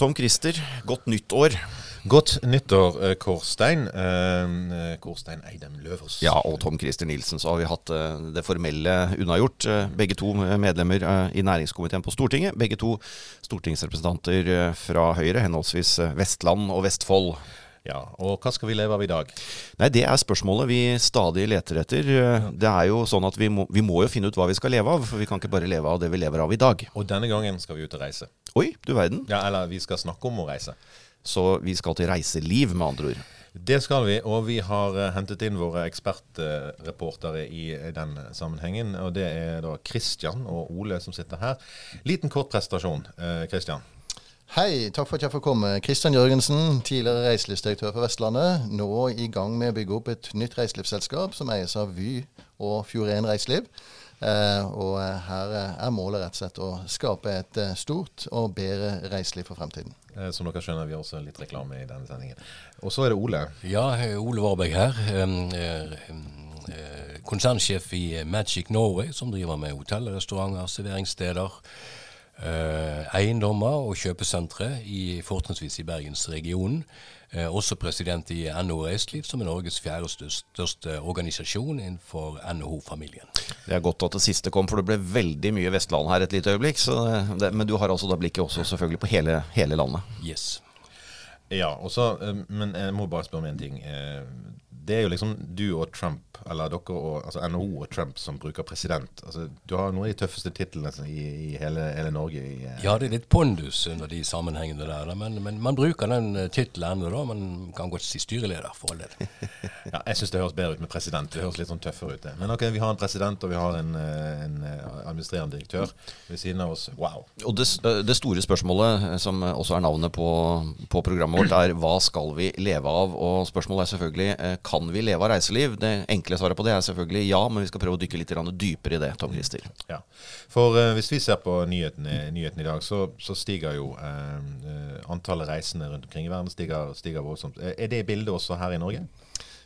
Tom Christer, godt nytt år. Godt nyttår, eh, Kårstein. Eh, Kårstein Eidem Løvers. Ja, og Tom Christer Nilsen. Så har vi hatt eh, det formelle unnagjort. Begge to medlemmer i næringskomiteen på Stortinget. Begge to stortingsrepresentanter fra Høyre, henholdsvis Vestland og Vestfold. Ja, Og hva skal vi leve av i dag? Nei, Det er spørsmålet vi stadig leter etter. Det er jo sånn at vi må, vi må, jo finne ut hva vi skal leve av, for vi kan ikke bare leve av det vi lever av i dag. Og denne gangen skal vi ut og reise. Oi, du verden. Ja, Eller vi skal snakke om å reise. Så vi skal til reiseliv, med andre ord. Det skal vi, og vi har uh, hentet inn våre ekspertreportere i den sammenhengen. Og det er da Kristian og Ole som sitter her. Liten kort prestasjon. Kristian. Hei, takk for at jeg får komme. Kristian Jørgensen, tidligere reiselivsdirektør for Vestlandet. Nå i gang med å bygge opp et nytt reiselivsselskap som eies av Vy og Fjord1 Reiseliv. Eh, og her er målet rett og slett å skape et stort og bedre reiseliv for fremtiden. Eh, som dere skjønner, vi har også litt reklame i denne sendingen. Og så er det Ole. Ja, Ole Varberg her. Eh, konsernsjef i Magic Norway, som driver med hotell, restauranter, serveringssteder. Uh, eiendommer og kjøpesentre, i, fortrinnsvis i bergensregionen. Eh, også president i NHO Reiseliv, som er Norges fjerde største organisasjon innenfor NHO-familien. Det er godt at det siste kom, for det ble veldig mye Vestland her et lite øyeblikk. Det, men du har altså da blikket også selvfølgelig på hele, hele landet? Yes. Ja, også, eh, men jeg må bare spørre om en ting det er jo liksom du og Trump, eller dere og altså NHO og Trump som bruker president. Altså, du har noen av de tøffeste titlene i, i hele, hele, Norge. I, uh... Ja, det er litt pondus under de sammenhengene der. Men, men man bruker den uh, tittelen ennå, da. Man kan godt si styreleder, for all del. ja, jeg syns det høres bedre ut med president. Det høres litt sånn tøffere ut. Det. Men ok, vi har en president, og vi har en, uh, en administrerende direktør ved siden av oss. Wow. Og det, det, store spørsmålet, som også er navnet på, på programmet vårt, er hva skal vi leve av? Og spørsmålet er selvfølgelig kan kan vi leve av reiseliv? Det enkle svaret på det er selvfølgelig ja, men vi skal prøve å dykke litt dypere i det. Tom Christer. Ja. For uh, hvis vi ser på nyhetene, nyheten i dag, så, så stiger jo uh, antallet reisende rundt omkring i verden stiger, stiger voldsomt. Er det bildet også her i Norge?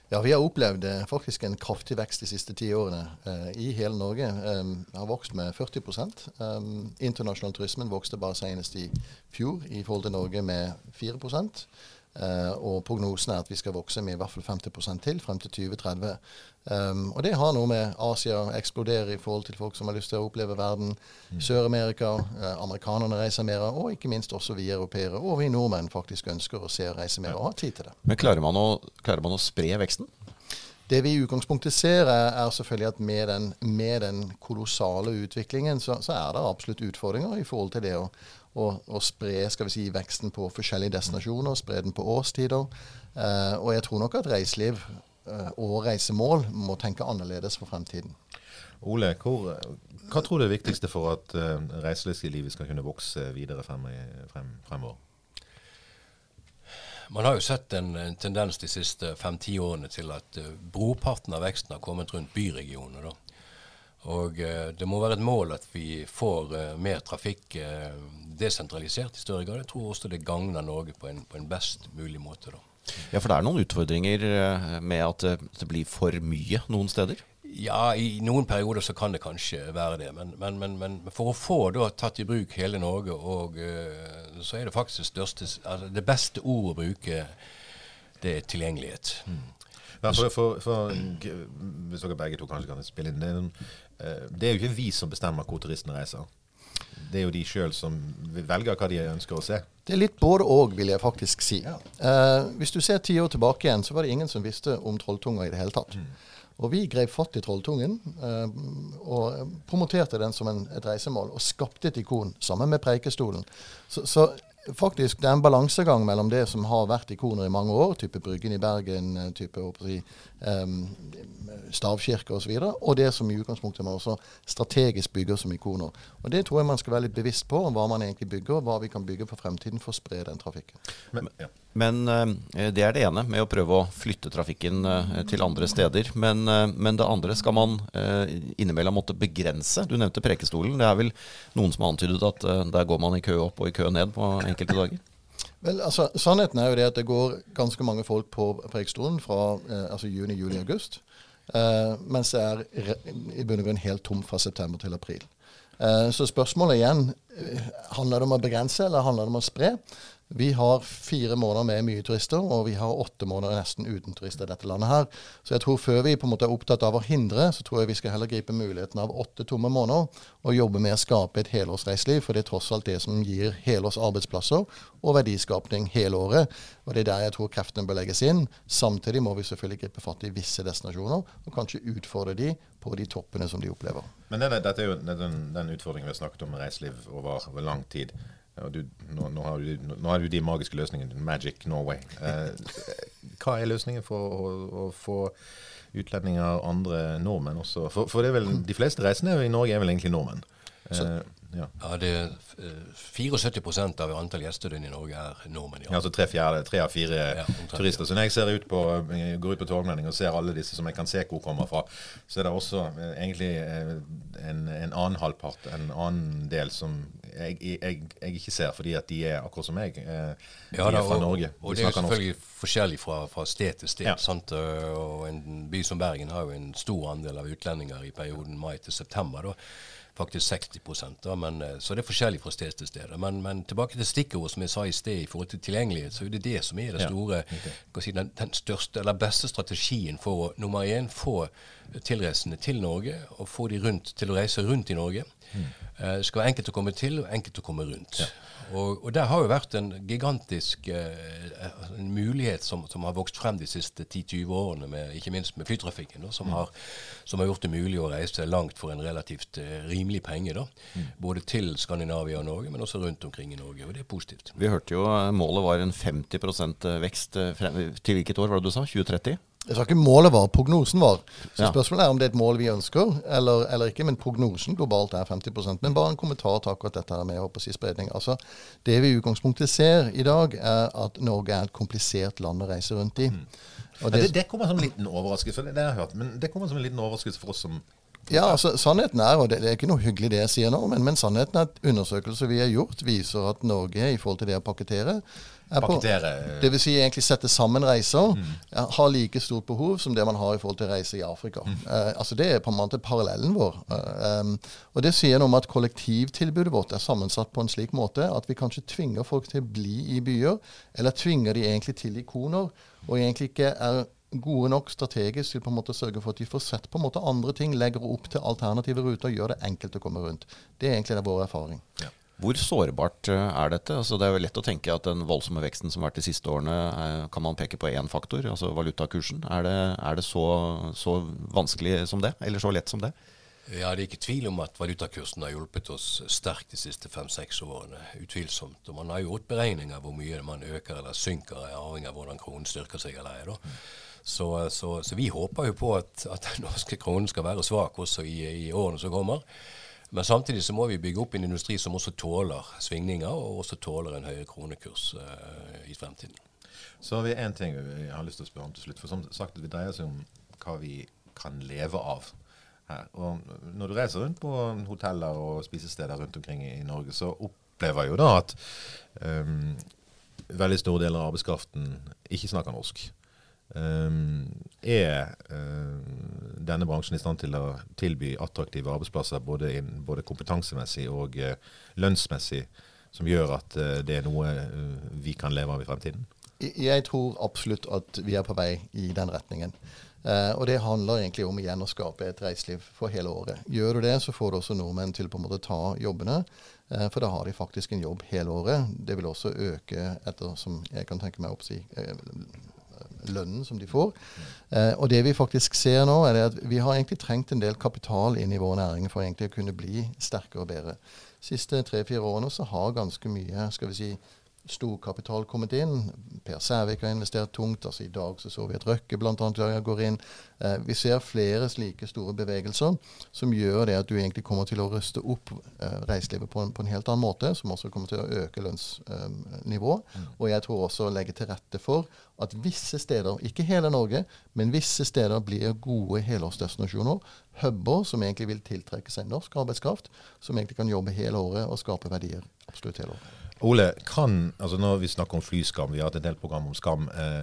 Ja, vi har opplevd eh, faktisk en kraftig vekst de siste ti årene eh, i hele Norge. Eh, har vokst med 40 eh, Internasjonal turismen vokste bare senest i fjor i forhold til Norge med 4 Uh, og prognosen er at vi skal vokse med i hvert fall 50 til frem til 2030. Um, og det har noe med Asia eksploderer i forhold til folk som har lyst til å oppleve verden. Mm. Sør-Amerika, uh, amerikanerne reiser mer, og ikke minst også vi europeere og vi nordmenn faktisk ønsker å se og reise mer og ha tid til det. Men klarer man å, klarer man å spre veksten? Det vi i utgangspunktet ser, er, er selvfølgelig at med den, med den kolossale utviklingen, så, så, er det absolutt utfordringer i forhold til det å, og, og spre skal vi si, veksten på forskjellige destinasjoner, spre den på årstider. Eh, og jeg tror nok at reiseliv eh, og reisemål må tenke annerledes for fremtiden. Ole, hvor, hva tror du er det viktigste for at uh, reiselivslivet skal kunne vokse videre frem, frem, fremover? Man har jo sett en, en tendens de siste fem-ti årene til at uh, broparten av veksten har kommet rundt byregionene. da. Og uh, det må være et mål at vi får uh, mer trafikk uh, desentralisert i større grad. Jeg tror også det gagner Norge på en, på en, best mulig måte. da. Ja, For det er noen utfordringer med at det blir for mye noen steder? Ja, i noen perioder så kan det kanskje være det. Men, men, men, men for å få da tatt i bruk hele Norge, og, så er det faktisk største, altså det beste ordet å bruke, det er tilgjengelighet. Mm. Ja, for, for, for, hvis dere begge to kanskje kan spille inn det, Eh, det er jo ikke vi som bestemmer hvor turistene reiser. Det er jo de sjøl som velger hva de ønsker å se. Det er litt både og, vil jeg faktisk si. Ja. Eh, hvis du ser ti år tilbake igjen, så var det ingen som visste om Trolltunga i det hele tatt. Mm. Og vi grep fatt i Trolltungen eh, og promoterte den som en, et reisemål, og skapte et ikon sammen med Preikestolen. Så, så faktisk det er en balansegang mellom det som har vært ikoner i mange år, type Bryggen i Bergen, eh, type si, um, stavkirker osv., og, og det som i utgangspunktet man også strategisk bygger som ikoner. Og Det tror jeg man skal være litt bevisst på, hva man egentlig bygger, og hva vi kan bygge for fremtiden for å spre den trafikken. Men, ja. Men uh, det er det ene, med å prøve å flytte trafikken uh, til andre steder. Men, uh, men, det andre skal man innimellom måtte begrense. Du nevnte Prekestolen. Det er vel noen som har antydet at der går man i kø opp og i kø ned på enkelte dager? Vel, altså, Sannheten er jo det at det går ganske mange folk på Prekestolen fra altså juni, juli, august. mens det er i bunn og grunn helt tomt fra september til april. så spørsmålet igjen handler det om å begrense eller handler det om å spre? Vi har fire måneder med mye turister, og vi har åtte måneder nesten uten turister i dette landet her. Så jeg tror før vi på en måte er opptatt av å hindre, så tror jeg vi skal heller gripe muligheten av åtte tomme måneder og jobbe med å skape et helårsreiseliv. For det er tross alt det som gir helårs arbeidsplasser og verdiskapning hele året. Og det er der jeg tror kreftene bør legges inn. Samtidig må vi selvfølgelig gripe fatt i visse destinasjoner, og kanskje utfordre de på de toppene som de opplever. Men det, dette er jo den, den, utfordringen vi har snakket om med reiseliv over, over lang tid. Du, nå, nå, har du, nå, har du, de magiske løsningene. Magic Norway. Eh, hva er løsningen for å, å, få utlendinger og andre nordmenn også? For, for vel, de fleste reisende i Norge er vel egentlig nordmenn. Eh, ja. ja, det er 74 av antall gjestedøgn i Norge er nordmenn. Ja, ja altså tre, fjerde, tre av fire ja, turister. Så når jeg ser ut på, går ut på Torgmelding og ser alle disse som jeg kan se hvor kommer fra, så er det også eh, egentlig eh, en, en, annen halvpart, en annen del som jeg, jeg, jeg, ikke ser, fordi at de er akkurat som meg. Eh, de ja, da, er fra og, Norge. Og det er selvfølgelig norsk. forskjellig fra, fra, sted til sted. Sant? Og en by som Bergen har jo en stor andel av utlendinger i perioden mai til september. da faktisk 60 da, men, eh, Så det er forskjellig fra sted til sted. Men, men tilbake til stikkordet som jeg sa i sted i forhold til tilgjengelighet, så er det det som er det store, ja, okay. si, den, den, største eller beste strategien for å nummer én få tilreisende til Norge og få de rundt til å reise rundt i Norge. Mm. Uh, det skal være enkelt å komme til og enkelt å komme rundt. Ja. Og, og der har jo vært en gigantisk uh, en mulighet som, som, har vokst frem de siste 10-20 årene, med, ikke minst med flytrafikken, da, som, mm. har, som, har, gjort det mulig å reise langt for en relativt uh, rimelig penge. Da. Mm. Både til Skandinavia og Norge, men også rundt omkring i Norge. Og det er positivt. Vi hørte jo målet var en 50 vekst frem, til hvilket år var det du sa? 2030? Jeg sa ikke målet var, prognosen var. Så. Spørsmålet er om det er et mål vi ønsker eller, eller, ikke. Men prognosen globalt er 50% Men bare en kommentar til akkurat dette med å si spredning. Altså, det vi i utgangspunktet ser i dag, er at Norge er et komplisert land å reise rundt i. Mm. Det, det, det, kommer som en liten overraskelse, det, det har jeg hørt. Men det kommer som en liten overraskelse for oss som ja, altså Sannheten er, og det, det, er ikke noe hyggelig det jeg sier nå, men, men sannheten er at undersøkelser vi har gjort, viser at Norge i forhold til det å pakkettere Pakkettere Det vil si egentlig sette sammen reiser. Mm. Har like stort behov som det man har i forhold til reiser i Afrika. Mm. Uh, altså Det er på en måte parallellen vår. Um, og Det sier noe om at kollektivtilbudet vårt er sammensatt på en slik måte at vi kanskje tvinger folk til å bli i byer, eller tvinger de egentlig til ikoner, og egentlig ikke er gode nok strategisk til på en måte å sørge for at de får sett på en måte andre ting, legger opp til alternative ruter, gjør det enkelt å komme rundt. Det er egentlig det vår erfaring. Ja. Hvor sårbart eh, er dette? Altså det er jo lett å tenke at den voldsomme veksten som har vært de siste årene, eh, kan man peke på én faktor, altså valutakursen. Er det, er det så, så, vanskelig som det, eller så lett som det? Ja, Det er ikke tvil om at valutakursen har hjulpet oss sterkt de siste fem-seks årene. Utvilsomt. Og man har gjort beregninger hvor mye man øker eller synker, avhengig av hvordan kronen styrker seg eller ei. Så, så, så, vi håper jo på at, at den norske kronen skal være svak også i, i årene som kommer. Men samtidig så må vi bygge opp en industri som også tåler svingninger, og også tåler en høyere kronekurs uh, i fremtiden. Så har vi én ting jeg har lyst til å spørre om til slutt. For som sagt, det dreier seg om hva vi kan leve av her. Og når du reiser rundt på hoteller og spisesteder rundt omkring i Norge, så opplever jeg jo da at um, veldig store deler av arbeidskraften ikke snakker norsk. Um, er uh, denne bransjen i stand til å tilby attraktive arbeidsplasser både, in, både kompetansemessig og uh, lønnsmessig, som gjør at uh, det er noe vi kan leve av i fremtiden? Jeg tror absolutt at vi er på vei i den retningen. og det handler egentlig om igjen å skape et reiseliv for hele året. Gjør du det, så får du også nordmenn til på en måte ta jobbene. for da har de faktisk en jobb hele året. Det vil også øke etter som jeg kan tenke meg å si, lønnen som de får. Eh, og det vi faktisk ser nå, er at vi har egentlig trengt en del kapital inn i vår næring for egentlig å kunne bli sterkere og bedre. De siste tre-fire årene så har ganske mye skal vi si, storkapital kommet inn. Per Sævik har investert tungt. altså I dag så, så vi at Røkke bl.a. går inn. Eh, vi ser flere slike store bevegelser som gjør det at du egentlig kommer til å ruste opp eh, reiselivet på en, på en, helt annen måte, som også kommer til å øke lønnsnivået. Eh, mm. Og jeg tror også legge til rette for at visse steder, ikke hele Norge, men visse steder blir gode helårsdestinasjoner. Huber som egentlig vil tiltrekke seg norsk arbeidskraft, som egentlig kan jobbe hele året og skape verdier absolutt hele året. Ole, kan, altså når vi snakker om flyskam, vi har hatt en del program om skam. Eh,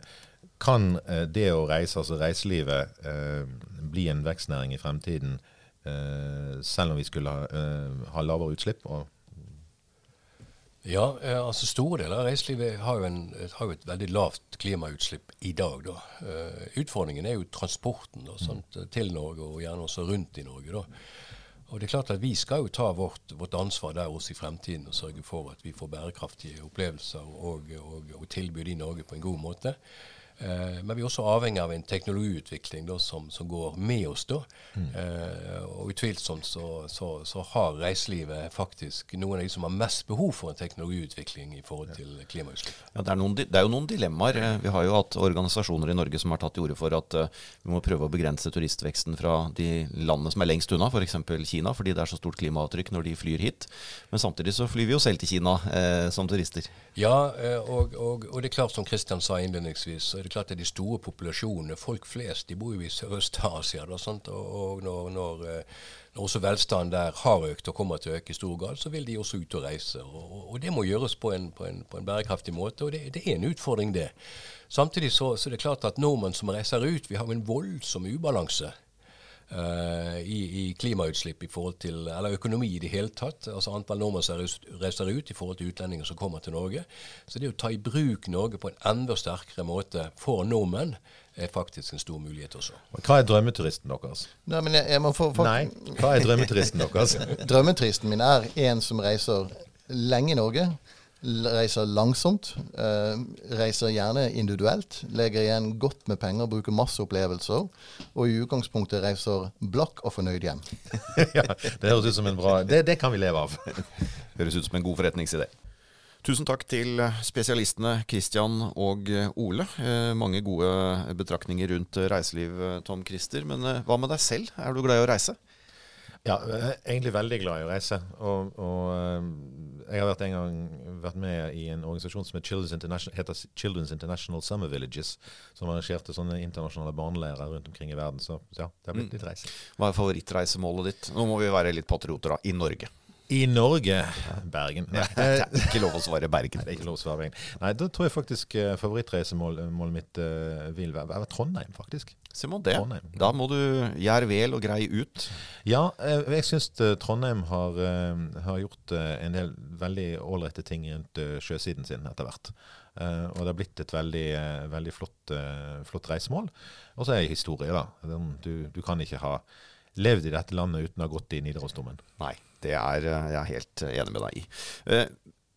kan eh, det å reise, altså reiselivet, eh, bli en vekstnæring i fremtiden, eh, selv om vi skulle ha, ha lavere utslipp? Ja, eh, altså store deler av reiselivet har jo, en, har jo, et veldig lavt klimautslipp i dag. da. Utfordringen er jo transporten da, sant, til Norge, og gjerne også rundt i Norge. da. Og det er klart at Vi skal jo ta vårt, vårt ansvar der også i fremtiden og sørge for at vi får bærekraftige opplevelser og, og, og tilbud i Norge på en god måte. Eh, men vi er også avhengig av en teknologiutvikling da, som, som, går med oss. da. Mm. Eh, og utvilsomt så, så, så, har reiselivet faktisk noen av de som har mest behov for en teknologiutvikling i forhold til klimautslipp. Ja, det, er noen, det er jo noen dilemmaer. Eh, vi har jo hatt organisasjoner i Norge som har tatt til orde for at uh, vi må prøve å begrense turistveksten fra de landene som er lengst unna, f.eks. For Kina, fordi det er så stort klimaavtrykk når de flyr hit. Men samtidig så flyr vi jo selv til Kina eh, som turister. Ja, og, og, og, det er klart som Kristian sa innledningsvis, så er det klart det er de store populasjonene, folk flest, de bor jo i Sørøst-Asia. Og, og når, når, eh, når, også velstanden der har økt og kommer til å øke i stor grad, så vil de også ut og reise. Og, og det må gjøres på en, på en, på en bærekraftig måte, og det, det, er en utfordring, det. Samtidig så, så er det klart at nordmenn som reiser ut, vi har en voldsom ubalanse. Uh, i, i, klimautslipp i forhold til, eller økonomi i det hele tatt. altså Antall nordmenn som reiser ut i forhold til utlendinger som kommer til Norge. Så det å ta i bruk Norge på en enda sterkere måte for nordmenn er faktisk en stor mulighet også. Hva er drømmeturisten deres? Nei, jeg, jeg få, få, Nei, hva er drømmeturisten deres? drømmeturisten min er en som reiser lenge i Norge reiser langsomt, eh, reiser gjerne individuelt, legger igjen godt med penger, bruker masse opplevelser, og i utgangspunktet reiser blakk og fornøyd hjem. ja, Det høres ut som en bra det, det kan vi leve av. høres ut som en god forretningsidé. Tusen takk til spesialistene Christian og Ole. Eh, mange gode betraktninger rundt reiseliv, Tom Christer. Men eh, hva med deg selv? Er du glad i å reise? Ja, jeg er egentlig veldig glad i å reise. Og, og eh, jeg har vært en gang vært med i en organisasjon som Children's heter Children's International Summer Villages, som arrangerte sånne internasjonale barneleirer rundt omkring i verden. Så ja, det har blitt mm. litt reise. Hva er favorittreisemålet ditt? Nå må vi være litt patrioter, da. I Norge. I Norge Bergen. Nei, det er ikke lov å svare Bergen. Det er ikke lov å svare Bergen. Nei, Da tror jeg faktisk uh, favorittreisemålet mitt uh, vil være, Trondheim, faktisk. Simon, det. Trondheim. Da må du gjøre vel og greie ut. Ja, uh, jeg syns Trondheim har, har gjort en del veldig ålreite ting rundt sjøsiden sin etter hvert. og det har blitt et veldig, veldig flott, flott reisemål. Og så er det historie, da. Du, du kan ikke ha levd i dette landet uten å ha gått i Nidarosdomen. Nei. Det er jeg er helt enig med deg i.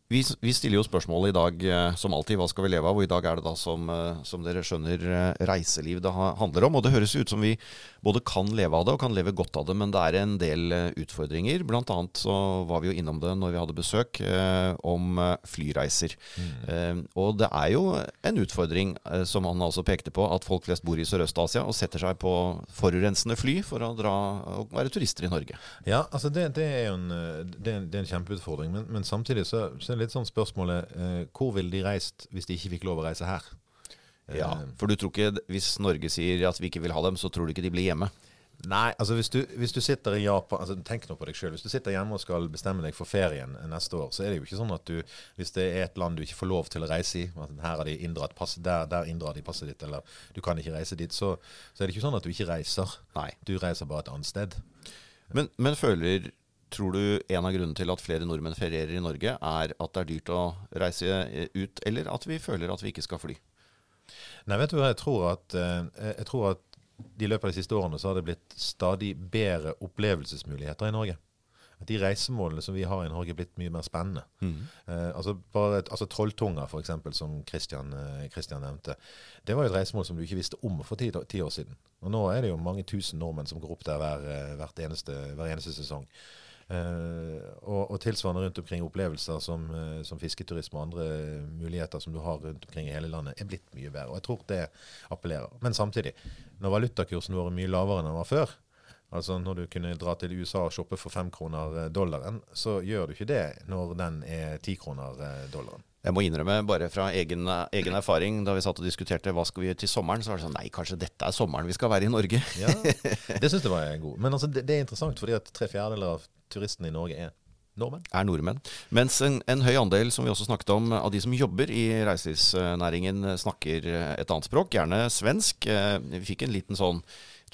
Eh, vi, vi, stiller jo spørsmålet i dag eh, som alltid, hva skal vi leve av? Og i dag er det da som, eh, som dere skjønner reiseliv det handler om. Og det høres ut som vi både kan leve av det og kan leve godt av det, men det er en del utfordringer. Blant annet så var vi jo innom det når vi hadde besøk, eh, om flyreiser. Mm. Eh, og det er jo en utfordring, eh, som han altså pekte på, at folk flest bor i Sørøst-Asia og setter seg på forurensende fly for å dra og være turister i Norge. Ja, altså det, det er jo en, det, det er en kjempeutfordring. Men, men samtidig så, så er litt sånn spørsmålet eh, hvor ville de reist hvis de ikke fikk lov å reise her? Ja, eh, For du tror ikke hvis Norge sier at vi ikke vil ha dem, så tror du ikke de blir hjemme? Nei, altså hvis du, hvis du sitter i Japan altså Tenk nå på deg sjøl. Hvis du sitter hjemme og skal bestemme deg for ferien neste år, så er det jo ikke sånn at du Hvis det er et land du ikke får lov til å reise i, her har de inndratt passet, der, der inndrar de passet ditt, eller du kan ikke reise dit, så, så, er det ikke sånn at du ikke reiser. Nei. Du reiser bare et annet sted. Men, men føler Tror du en av grunnene til at flere nordmenn ferierer i Norge, er at det er dyrt å reise ut, eller at vi føler at vi ikke skal fly? Nei, vet du hva jeg tror at, eh, jeg tror at i løpet av de siste årene så har det blitt stadig bedre opplevelsesmuligheter i Norge. At de reisemålene som vi har i Norge, er blitt mye mer spennende. Mm. Eh, altså, bare, altså Trolltunga, f.eks., som Christian, eh, Christian, nevnte. Det var jo et reisemål som du ikke visste om for ti, ti, år siden. Og nå er det jo mange tusen nordmenn som går opp der hver, hver, eneste, hver eneste sesong. Uh, og, og, tilsvarende rundt omkring opplevelser som, uh, som, fisketurisme og andre muligheter som du har rundt omkring i hele landet, er blitt mye bedre. Og jeg tror det appellerer. Men samtidig, når valutakursen vår er mye lavere enn den var før, altså når du kunne dra til USA og shoppe for fem kroner eh, dollaren, så gjør du ikke det når den er ti kroner dollaren. Jeg må innrømme, bare fra egen, egen, erfaring, da vi satt og diskuterte hva skal vi gjøre til sommeren, så var det sånn Nei, kanskje dette er sommeren vi skal være i Norge. ja, Det syns jeg var god. Men altså, det, det, er interessant, fordi at tre fjerdedeler av turistene i Norge er nordmenn. Er nordmenn. Mens en, en, høy andel, som vi også snakket om, av de som jobber i reiselivsnæringen, snakker et annet språk, gjerne svensk. Eh, vi fikk en liten sånn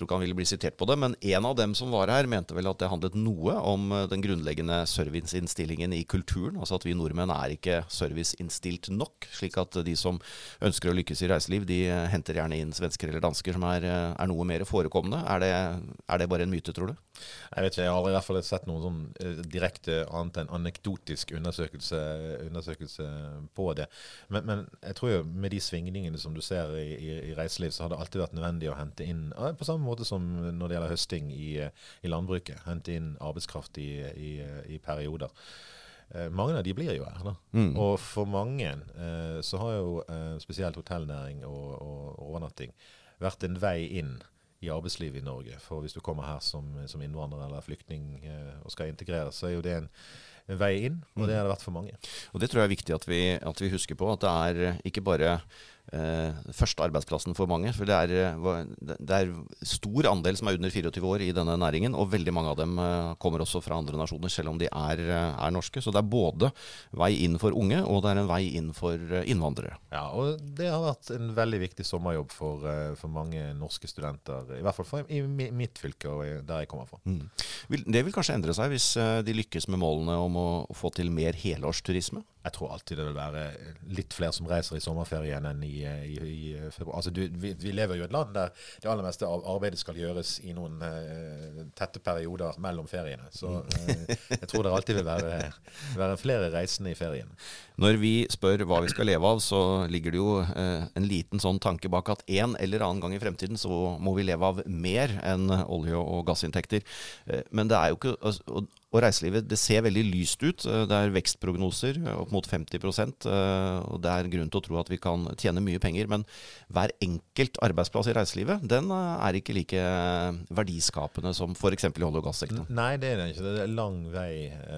tror ikke han ville bli sitert på det, men en av dem som var her, mente vel at det handlet noe om eh, den grunnleggende serviceinnstillingen i kulturen. Altså at vi nordmenn er ikke serviceinnstilt nok, slik at de som ønsker å lykkes i reiseliv, de eh, henter gjerne inn svensker eller dansker som er, eh, er noe mer forekommende. Er det, er det bare en myte, tror du? Jeg vet ikke, jeg har i hvert fall sett noen sånn direkte annet enn anekdotisk undersøkelse, undersøkelse på det. Men, men, jeg tror jo med de svingningene som du ser i, i, i, reiseliv, så har det alltid vært nødvendig å hente inn, på samme måte som når det gjelder høsting i, i landbruket, hente inn arbeidskraft i, i perioder. Eh, mange av de blir jo her. da. Mm. Og for mange eh, så har jo eh, spesielt hotellnæring og, og overnatting vært en vei inn i arbeidslivet i Norge. For hvis du kommer her som, som innvandrer eller flyktning eh, og skal integreres, så er jo det en, en vei inn, og det har det vært for mange. Og Det tror jeg er viktig at vi, at vi husker på. At det er ikke bare eh, første arbeidsplassen for mange. For det er, eh, det er, stor andel som er under 24 år i denne næringen, og veldig mange av dem eh, kommer også fra andre nasjoner, selv om de er, eh, er, norske. Så det er både vei inn for unge, og det er en vei inn for innvandrere. Ja, og det har vært en veldig viktig sommerjobb for, for mange norske studenter, i hvert fall for, i mitt fylke og der jeg kommer fra. Mm. Det vil kanskje endre seg hvis de lykkes med målene om å få til mer helårsturisme? Jeg tror alltid det vil være litt flere som reiser i sommerferien enn i, i, i februar. Altså, du, vi, vi, lever jo i et land der det aller meste av arbeidet skal gjøres i noen uh, tette perioder mellom feriene. Så uh, jeg tror det alltid vil være, være, flere reisende i ferien. Når vi spør hva vi skal leve av, så ligger det jo uh, en liten sånn tanke bak at en eller annen gang i fremtiden så må vi leve av mer enn olje- og gassinntekter. men det er jo ikke altså, og reiselivet det ser veldig lyst ut. Eh, det er vekstprognoser eh, opp mot 50 eh, og Det er grunn til å tro at vi kan tjene mye penger. Men hver enkelt arbeidsplass i reiselivet den er ikke like verdiskapende som f.eks. i olje- og gassektoren. Nei, det er det ikke. Det er lang vei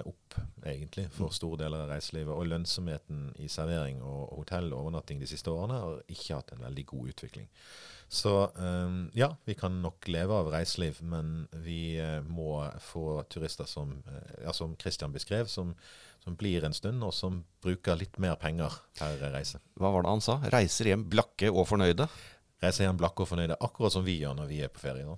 opp egentlig for store deler av reiselivet. Og lønnsomheten i servering og hotell og overnatting de siste årene har ikke hatt en veldig god utvikling. Så um, ja, vi kan nok leve av reiseliv, men vi uh, må få turister som, uh, ja, som Christian beskrev, som, som, blir en stund, og som bruker litt mer penger per reise. Hva var det han sa? Reiser hjem blakke og fornøyde? Reiser hjem blakke og fornøyde, akkurat som vi gjør når vi er på ferie. nå.